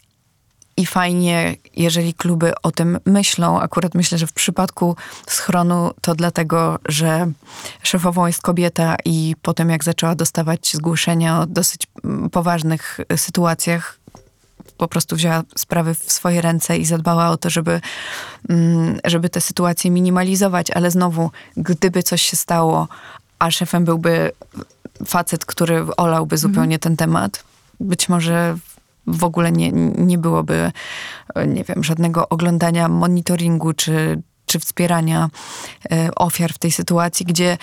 i fajnie, jeżeli kluby o tym myślą. Akurat myślę, że w przypadku schronu to dlatego, że szefową jest kobieta i potem jak zaczęła dostawać zgłoszenia o dosyć mm, poważnych sytuacjach, po prostu wzięła sprawy w swoje ręce i zadbała o to, żeby, mm, żeby te sytuacje minimalizować, ale znowu, gdyby coś się stało, a szefem byłby facet, który olałby zupełnie mhm. ten temat, być może w ogóle nie, nie byłoby, nie wiem, żadnego oglądania monitoringu czy, czy wspierania e, ofiar w tej sytuacji, gdzie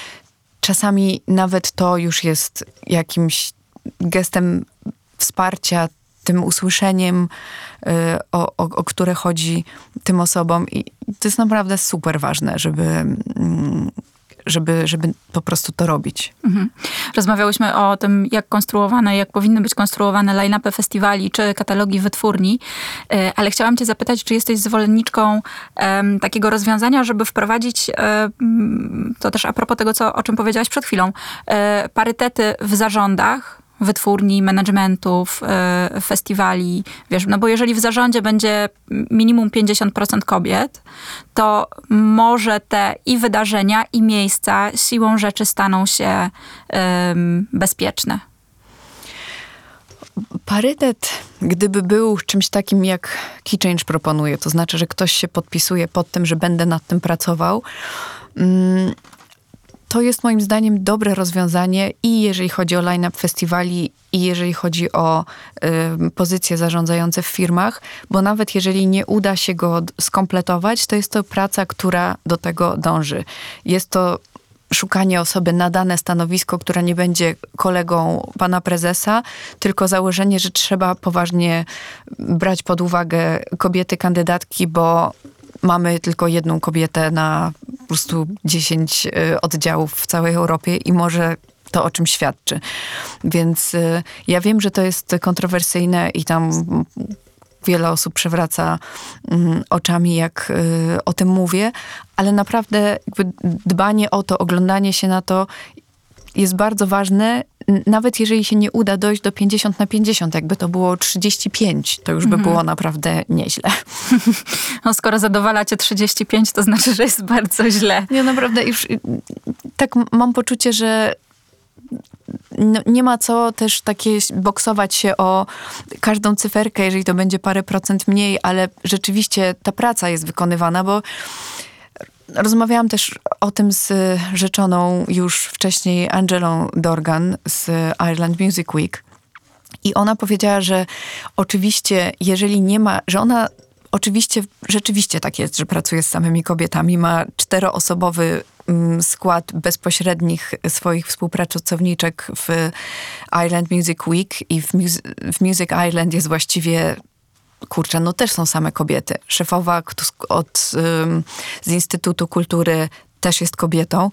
czasami nawet to już jest jakimś gestem wsparcia, tym usłyszeniem, e, o, o, o, które chodzi tym osobom. I to jest naprawdę super ważne, żeby, mm, żeby, żeby po prostu to robić. Mhm. Rozmawiałyśmy o tym, jak konstruowane, jak powinny być konstruowane line-upy festiwali czy katalogi wytwórni, e, ale chciałam cię zapytać, czy jesteś zwolenniczką um, takiego rozwiązania, żeby wprowadzić, um, to też a propos tego, co, o czym powiedziałaś przed chwilą, um, parytety w zarządach, wytwórni, managementów, y, festiwali, wiesz, no bo jeżeli w zarządzie będzie minimum 50% kobiet, to może te i wydarzenia, i miejsca siłą rzeczy staną się bezpieczne. parytet, gdyby był czymś takim, jak Key Change proponuje, to znaczy, że ktoś się podpisuje pod tym, że będę nad tym pracował, mm, to jest moim zdaniem dobre rozwiązanie i jeżeli chodzi o line-up festiwali, i jeżeli chodzi o y, pozycje zarządzające w firmach, bo nawet jeżeli nie uda się go skompletować, to jest to praca, która do tego dąży. Jest to szukanie osoby na dane stanowisko, która nie będzie kolegą pana prezesa, tylko założenie, że trzeba poważnie brać pod uwagę kobiety kandydatki, bo mamy tylko jedną kobietę na po prostu 10 y, oddziałów w całej Europie i może to o czym świadczy. Więc y, ja wiem, że to jest kontrowersyjne i tam wiele osób przewraca mm, oczami, jak y, o tym mówię, ale naprawdę dbanie o to, oglądanie się na to jest bardzo ważne, nawet jeżeli się nie uda dojść do 50 na 50, jakby to było 35, to już by mhm. było naprawdę nieźle. No skoro zadowalacie 35, to znaczy, że jest bardzo źle. Nie, naprawdę już tak mam poczucie, że no, nie ma co też takie boksować się o każdą cyferkę, jeżeli to będzie parę procent mniej, ale rzeczywiście ta praca jest wykonywana, bo rozmawiałam też o tym z rzeczoną już wcześniej Angelą Dorgan z Ireland Music Week. I ona powiedziała, że oczywiście, jeżeli nie ma, że ona oczywiście, rzeczywiście tak jest, że pracuje z samymi kobietami, ma czteroosobowy Mm, skład bezpośrednich swoich współpracowniczek w Ireland Music Week i w, w Music Island jest właściwie kurczę, no też są same kobiety. Szefowa od, z Instytutu Kultury też jest kobietą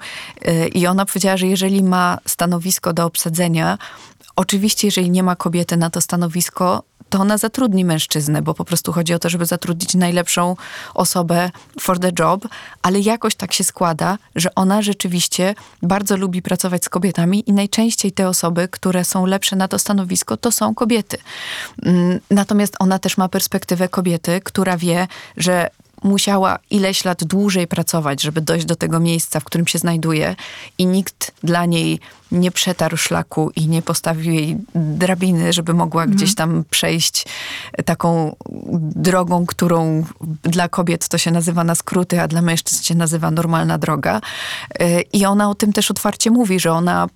y, i ona powiedziała, że jeżeli ma stanowisko do obsadzenia, oczywiście jeżeli nie ma kobiety na to stanowisko, to ona zatrudni mężczyznę, bo po prostu chodzi o to, żeby zatrudnić najlepszą osobę for the job, ale jakoś tak się składa, że ona rzeczywiście bardzo lubi pracować z kobietami i najczęściej te osoby, które są lepsze na to stanowisko, to są kobiety. Mm, natomiast ona też ma perspektywę kobiety, która wie, że musiała ileś lat dłużej pracować, żeby dojść do tego miejsca, w którym się znajduje i nikt dla niej nie przetarł szlaku i nie postawił jej drabiny, żeby mogła mhm. gdzieś tam przejść taką drogą, którą dla kobiet to się nazywa na skróty, a dla mężczyzn się nazywa normalna droga. Y, I ona o tym też otwarcie mówi, że ona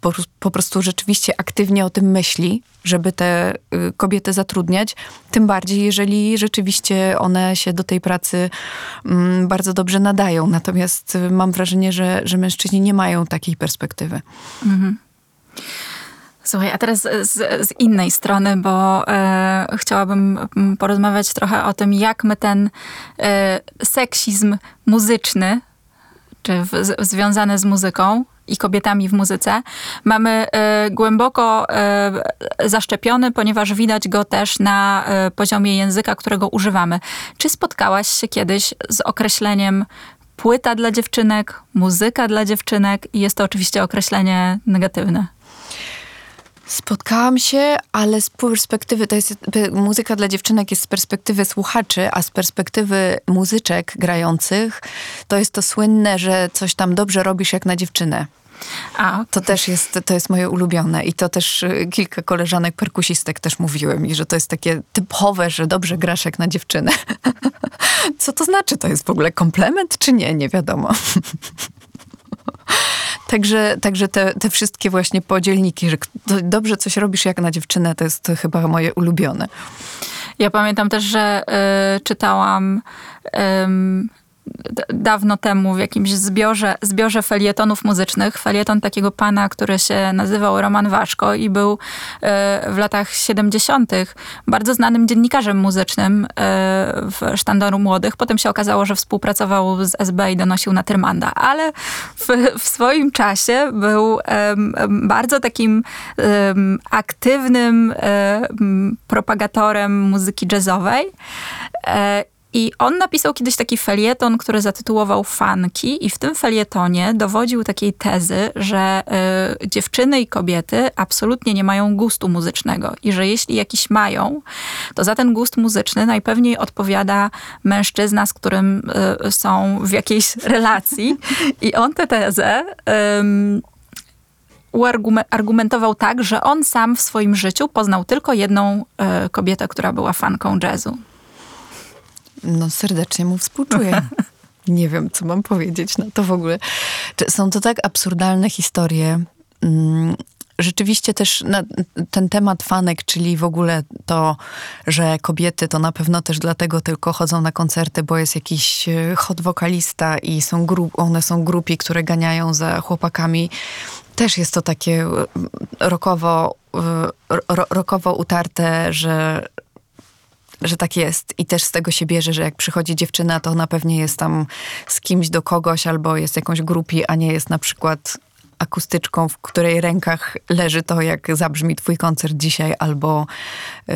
po, po, prostu rzeczywiście aktywnie o tym myśli, żeby te y, kobiety zatrudniać, tym bardziej jeżeli rzeczywiście one się do tej pracy mm, bardzo dobrze nadają. Natomiast y, mam wrażenie, że, że mężczyźni nie mają takiej perspektywy. Mhm. Słuchaj, a teraz z, z innej strony, bo e, chciałabym mm, porozmawiać trochę o tym, jak my ten e, seksizm muzyczny, czy w, z, związany z muzyką, i kobietami w muzyce, mamy y, głęboko y, zaszczepiony, ponieważ widać go też na y, poziomie języka, którego używamy. Czy spotkałaś się kiedyś z określeniem płyta dla dziewczynek, muzyka dla dziewczynek i jest to oczywiście określenie negatywne? Spotkałam się, ale z perspektywy, to jest muzyka dla dziewczynek jest z perspektywy słuchaczy, a z perspektywy muzyczek grających, to jest to słynne, że coś tam dobrze robisz jak na dziewczynę. A, to też jest, to jest moje ulubione i to też y, kilka koleżanek perkusistek też mówiły mi, że to jest takie typowe, że dobrze grasz jak na dziewczynę. Co to znaczy? To jest w ogóle komplement czy nie? Nie wiadomo. Także, także te, te wszystkie właśnie podzielniki, że dobrze coś robisz jak na dziewczynę, to jest chyba moje ulubione. Ja pamiętam też, że y, czytałam dawno temu w jakimś zbiorze, zbiorze felietonów muzycznych. Felieton takiego pana, który się nazywał Roman Waszko i był e, w latach 70. bardzo znanym dziennikarzem muzycznym e, w Sztandaru Młodych. Potem się okazało, że współpracował z SB i donosił na Tyrmanda, ale w, w swoim czasie był bardzo takim aktywnym propagatorem muzyki jazzowej e, i on napisał kiedyś taki felieton, który zatytułował Fanki i w tym felietonie dowodził takiej tezy, że y, dziewczyny i kobiety absolutnie nie mają gustu muzycznego i że jeśli jakiś mają, to za ten gust muzyczny najpewniej odpowiada mężczyzna, z którym y, są w jakiejś relacji. I on tę tezę uargumentował tak, że on sam w swoim życiu poznał tylko jedną e, kobietę, która była fanką jazzu. No serdecznie mu współczuję. Nie wiem, co mam powiedzieć na to w ogóle. Są to tak absurdalne historie. Mm, rzeczywiście też na ten temat fanek, czyli w ogóle to, że kobiety to na pewno też dlatego tylko chodzą na koncerty, bo jest jakiś e, hot wokalista i są grup, one są grupi, które ganiają za chłopakami. Też jest to takie e, rokowo, e, rokowo utarte, że, że tak jest. I też z tego się bierze, że jak przychodzi dziewczyna, to ona pewnie jest tam z kimś do kogoś albo jest jakąś grupi, a nie jest na przykład akustyczką, w której rękach leży to, jak zabrzmi twój koncert dzisiaj, albo y,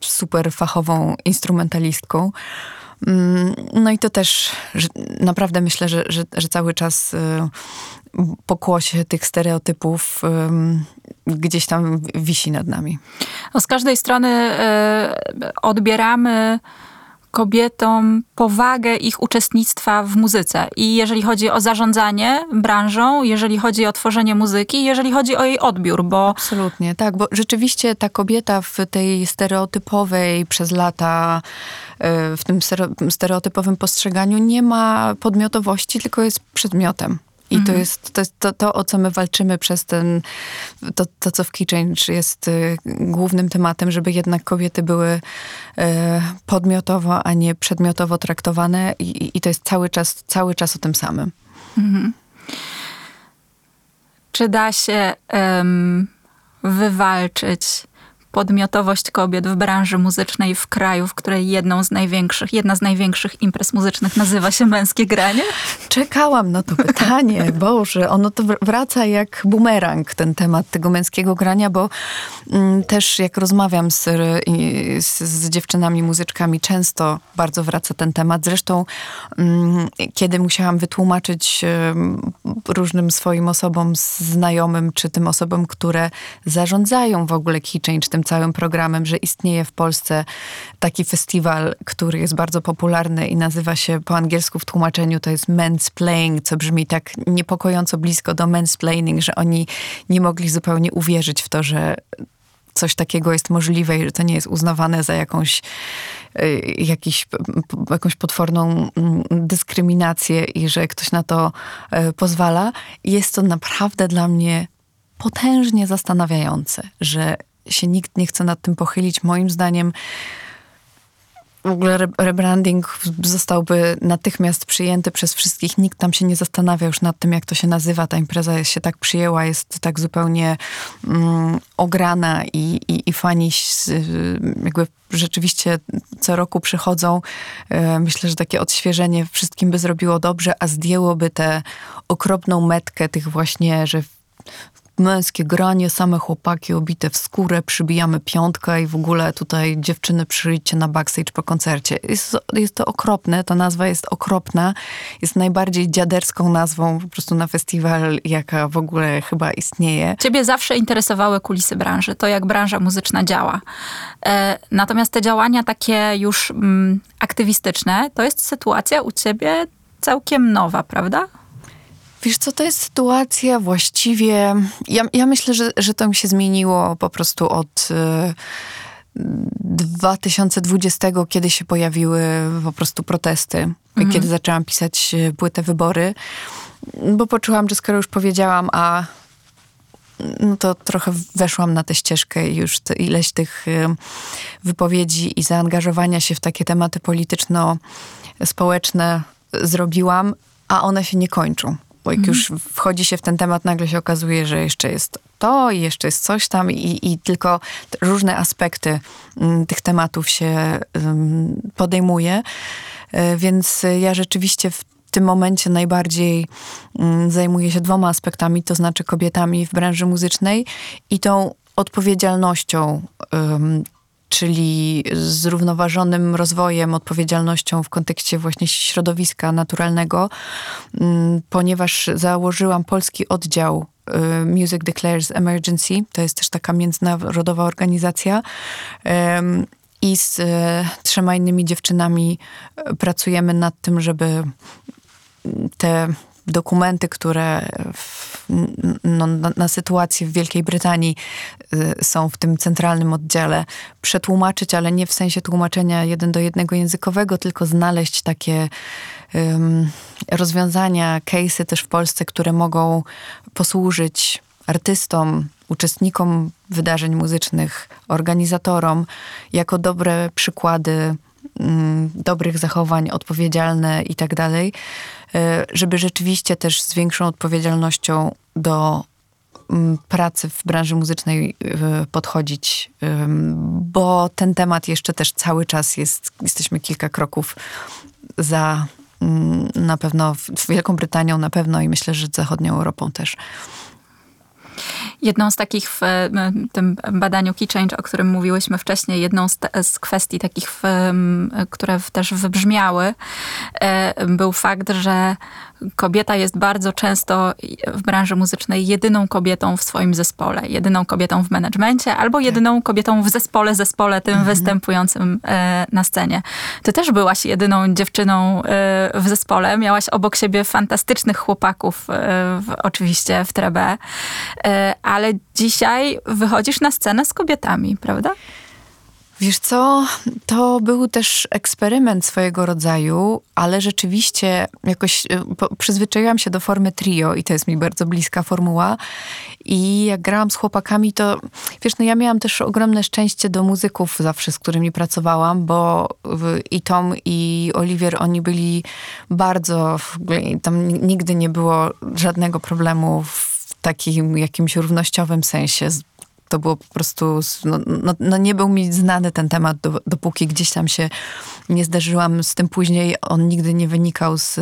super fachową instrumentalistką. Mm, no i to też naprawdę myślę, że, że, że cały czas y, pokłosie tych stereotypów gdzieś tam wisi nad nami. No z każdej strony y, odbieramy kobietom powagę ich uczestnictwa w muzyce. I jeżeli chodzi o zarządzanie branżą, jeżeli chodzi o tworzenie muzyki, jeżeli chodzi o jej odbiór, bo... Absolutnie, tak, bo rzeczywiście ta kobieta w tej stereotypowej przez lata, e, w tym stereotypowym postrzeganiu nie ma podmiotowości, tylko jest przedmiotem. I mhm. to jest, to, jest to, to, o co my walczymy przez ten, to, to co w Key Change jest y, głównym tematem, żeby jednak kobiety były y, podmiotowo, a nie przedmiotowo traktowane i, i to jest cały czas, cały czas o tym samym. Mhm. Czy da się um, wywalczyć podmiotowość kobiet w branży muzycznej w kraju, w której jedną z największych, jedna z największych imprez muzycznych nazywa się męskie granie? Czekałam na to pytanie. Boże, ono to wraca jak bumerang, ten temat tego męskiego grania, bo mm, też jak rozmawiam z, z, z, dziewczynami muzyczkami, często bardzo wraca ten temat. Zresztą mm, kiedy musiałam wytłumaczyć różnym swoim osobom, znajomym, czy tym osobom, które zarządzają w ogóle Key Change, tym całym programem, że istnieje w Polsce taki festiwal, który jest bardzo popularny i nazywa się po angielsku w tłumaczeniu to jest Men's Playing, co brzmi tak niepokojąco blisko do mansplaining, że oni nie mogli zupełnie uwierzyć w to, że coś takiego jest możliwe i że to nie jest uznawane za jakąś, y, jakiś, jakąś potworną mm, dyskryminację i że ktoś na to y, pozwala. Jest to naprawdę dla mnie potężnie zastanawiające, że się nikt nie chce nad tym pochylić. Moim zdaniem w ogóle rebranding zostałby natychmiast przyjęty przez wszystkich. Nikt tam się nie zastanawia już nad tym, jak to się nazywa. Ta impreza się tak przyjęła, jest tak zupełnie mm, ograna i, i, i fani jakby rzeczywiście co roku przychodzą. E, myślę, że takie odświeżenie wszystkim by zrobiło dobrze, a zdjęłoby tę okropną metkę tych właśnie, że męskie granie, same chłopaki obite w skórę, przybijamy piątkę i w ogóle tutaj dziewczyny przyjdźcie na backstage po koncercie. Jest, jest to okropne, ta nazwa jest okropna, jest najbardziej dziaderską nazwą po prostu na festiwal, jaka w ogóle chyba istnieje. Ciebie zawsze interesowały kulisy branży, to jak branża muzyczna działa. E, natomiast te działania takie już mm, aktywistyczne, to jest sytuacja u ciebie całkiem nowa, prawda? Wiesz co, to jest sytuacja właściwie... Ja, ja myślę, że, że to mi się zmieniło po prostu od... Y 2020, kiedy się pojawiły po prostu protesty, mhm. kiedy zaczęłam pisać y, płytę wybory, bo poczułam, że skoro już powiedziałam, a no to trochę weszłam na tę ścieżkę i już te, ileś tych y, wypowiedzi i zaangażowania się w takie tematy polityczno-społeczne zrobiłam, a one się nie kończą. Bo jak już wchodzi się w ten temat, nagle się okazuje, że jeszcze jest to i jeszcze jest coś tam i, i tylko różne aspekty mm, tych tematów się podejmuje. E, więc ja rzeczywiście w tym momencie najbardziej m, zajmuję się dwoma aspektami, to znaczy kobietami w branży muzycznej i tą odpowiedzialnością czyli zrównoważonym rozwojem, odpowiedzialnością w kontekście właśnie środowiska naturalnego, mm, ponieważ założyłam polski oddział y, Music Declares Emergency. To jest też taka międzynarodowa organizacja. I z y, trzema innymi dziewczynami y, pracujemy nad tym, żeby te dokumenty, które w no, na, na sytuację w Wielkiej Brytanii, y, są w tym centralnym oddziale, przetłumaczyć, ale nie w sensie tłumaczenia jeden do jednego językowego, tylko znaleźć takie um, rozwiązania, case'y też w Polsce, które mogą posłużyć artystom, uczestnikom wydarzeń muzycznych, organizatorom, jako dobre przykłady dobrych zachowań, odpowiedzialne i tak dalej, e, żeby rzeczywiście też z większą odpowiedzialnością do mm, pracy w branży muzycznej e, podchodzić, bo ten temat jeszcze też cały czas jest, jesteśmy kilka kroków za mm, na pewno Wielką Brytanią na pewno i myślę, że zachodnią Europą też. Jedną z takich w tym badaniu Key Change, o którym mówiłyśmy wcześniej, jedną z, te, z kwestii takich, w, które też wybrzmiały, e, był fakt, że kobieta jest bardzo często w branży muzycznej jedyną kobietą w swoim zespole, jedyną kobietą w menedżmencie albo jedyną kobietą w zespole, zespole tym mhm. występującym e, na scenie. Ty też byłaś jedyną dziewczyną e, w zespole, miałaś obok siebie fantastycznych chłopaków, oczywiście w Trebe, ale dzisiaj wychodzisz na scenę z kobietami, prawda? Wiesz co, to był też eksperyment swojego rodzaju, ale rzeczywiście jakoś e, przyzwyczaiłam się do formy trio i to jest mi bardzo bliska formuła. I jak grałam z chłopakami, to wiesz, no ja miałam też ogromne szczęście do muzyków zawsze, z którymi pracowałam, bo i Tom i Oliwier, oni byli bardzo, tam nigdy nie było żadnego problemu w takim jakimś równościowym sensie to było po prostu, no, no, no, nie był mi znany ten temat, do, dopóki gdzieś tam się nie zderzyłam z tym później. On nigdy nie wynikał z,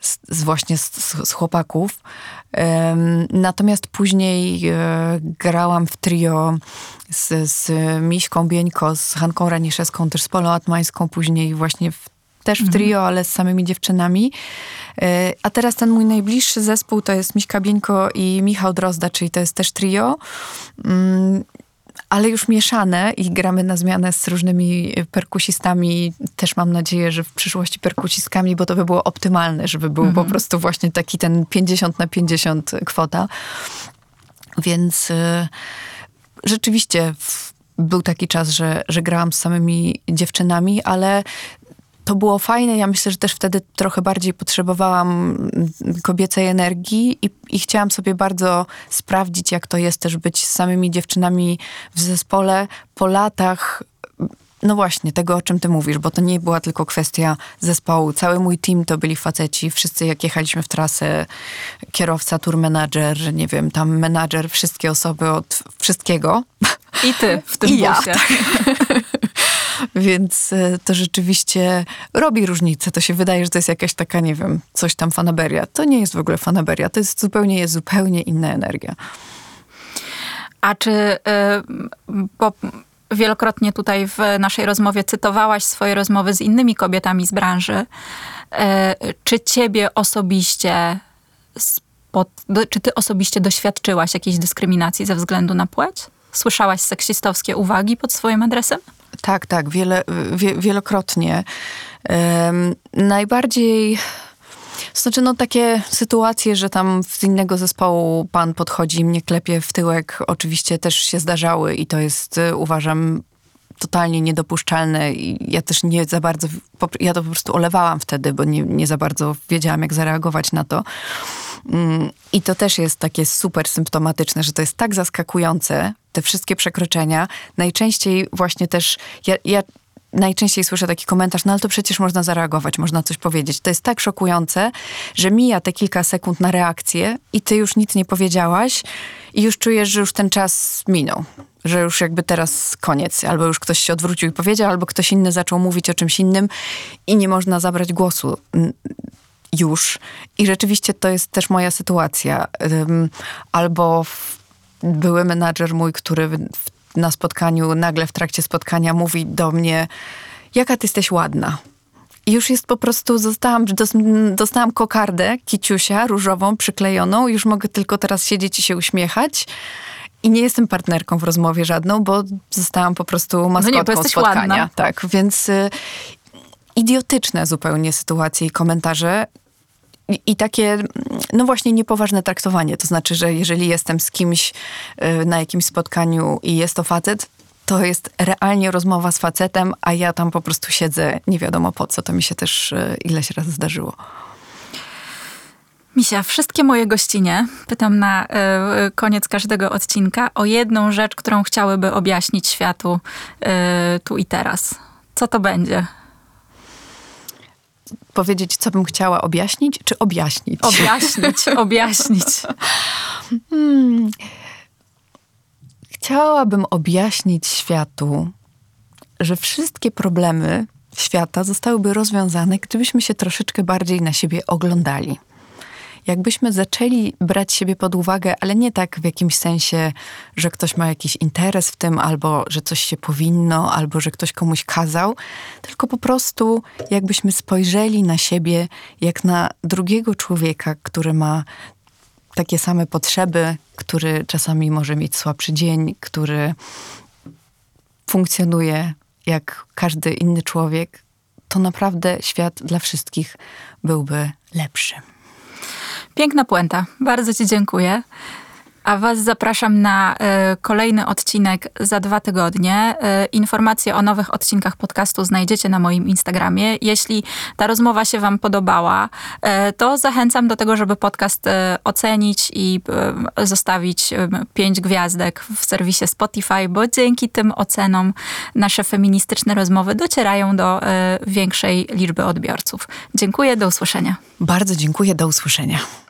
z, z właśnie z, z chłopaków. Um, natomiast później e, grałam w trio z, z Miśką Bieńko, z Hanką Raniszewską, też z Polą Atmańską, później właśnie w też w mhm. trio, ale z samymi dziewczynami. E, a teraz ten mój najbliższy zespół to jest Miśka Bieńko i Michał Drozda, czyli to jest też trio. Mm, ale już mieszane i gramy na zmianę z różnymi perkusistami. Też mam nadzieję, że w przyszłości perkusistkami, bo to by było optymalne, żeby był mhm. po prostu właśnie taki ten 50 na 50 kwota. Więc y, rzeczywiście był taki czas, że, że grałam z samymi dziewczynami, ale to było fajne. Ja myślę, że też wtedy trochę bardziej potrzebowałam kobiecej energii i, i, chciałam sobie bardzo sprawdzić, jak to jest też być z samymi dziewczynami w zespole po latach. No właśnie, tego o czym ty mówisz, bo to nie była tylko kwestia zespołu. Cały mój team to byli faceci. Wszyscy jak jechaliśmy w trasę, kierowca, tour manager, nie wiem, tam menadżer, wszystkie osoby od wszystkiego. I ty w tym I ja, tak. Więc e, to rzeczywiście robi różnicę. To się wydaje, że to jest jakaś taka, nie wiem, coś tam fanaberia. To nie jest w ogóle fanaberia. To jest zupełnie, jest zupełnie inna energia. A czy, y, bo wielokrotnie tutaj w naszej rozmowie cytowałaś swoje rozmowy z innymi kobietami z branży, y, czy ciebie osobiście czy ty osobiście doświadczyłaś jakiejś dyskryminacji ze względu na płeć? Słyszałaś seksistowskie uwagi pod swoim adresem? Tak, tak, wiele, wie, wielokrotnie. Um, najbardziej. Znaczy, no takie sytuacje, że tam z innego zespołu pan podchodzi i mnie klepie w tyłek, oczywiście też się zdarzały i to jest, y, uważam, totalnie niedopuszczalne i ja też nie za bardzo, ja to po prostu olewałam wtedy, bo nie, nie za bardzo wiedziałam, jak zareagować na to. Mm, I to też jest takie super symptomatyczne, że to jest tak zaskakujące, te wszystkie przekroczenia. Najczęściej właśnie też, ja, ja najczęściej słyszę taki komentarz, no ale to przecież można zareagować, można coś powiedzieć. To jest tak szokujące, że mija te kilka sekund na reakcję i ty już nic nie powiedziałaś i już czujesz, że już ten czas minął. Że już jakby teraz koniec, albo już ktoś się odwrócił i powiedział, albo ktoś inny zaczął mówić o czymś innym i nie można zabrać głosu już. I rzeczywiście to jest też moja sytuacja. Albo były menadżer mój, który na spotkaniu, nagle w trakcie spotkania mówi do mnie, jaka ty jesteś ładna. I już jest po prostu, zostałam, dostałam kokardę kiciusia różową, przyklejoną. Już mogę tylko teraz siedzieć i się uśmiechać. I nie jestem partnerką w rozmowie żadną, bo zostałam po prostu maskotką no nie, spotkania. Ładna. Tak, więc y, idiotyczne zupełnie sytuacje i komentarze I, takie, no właśnie, niepoważne traktowanie. To znaczy, że jeżeli jestem z kimś y, na jakimś spotkaniu i jest to facet, to jest realnie rozmowa z facetem, a ja tam po prostu siedzę nie wiadomo po co. To mi się też y, ileś razy zdarzyło. Misia, wszystkie moje gościnie, pytam na y, koniec każdego odcinka, o jedną rzecz, którą chciałyby objaśnić światu y, tu i teraz. Co to będzie? Powiedzieć, co bym chciała objaśnić, czy objaśnić? Objaśnić, objaśnić. Hmm. Chciałabym objaśnić światu, że wszystkie problemy świata zostałyby rozwiązane, gdybyśmy się troszeczkę bardziej na siebie oglądali jakbyśmy zaczęli brać siebie pod uwagę, ale nie tak w jakimś sensie, że ktoś ma jakiś interes w tym, albo że coś się powinno, albo że ktoś komuś kazał, tylko po prostu jakbyśmy spojrzeli na siebie jak na drugiego człowieka, który ma takie same potrzeby, który czasami może mieć słabszy dzień, który funkcjonuje jak każdy inny człowiek, to naprawdę świat dla wszystkich byłby lepszy. Piękna puenta. Bardzo Ci dziękuję. A Was zapraszam na y, kolejny odcinek za dwa tygodnie. Y, informacje o nowych odcinkach podcastu znajdziecie na moim Instagramie. Jeśli ta rozmowa się Wam podobała, y, to zachęcam do tego, żeby podcast ocenić i zostawić pięć gwiazdek w serwisie Spotify, bo dzięki tym ocenom nasze feministyczne rozmowy docierają do większej liczby odbiorców. Dziękuję, do usłyszenia. Bardzo dziękuję, do usłyszenia.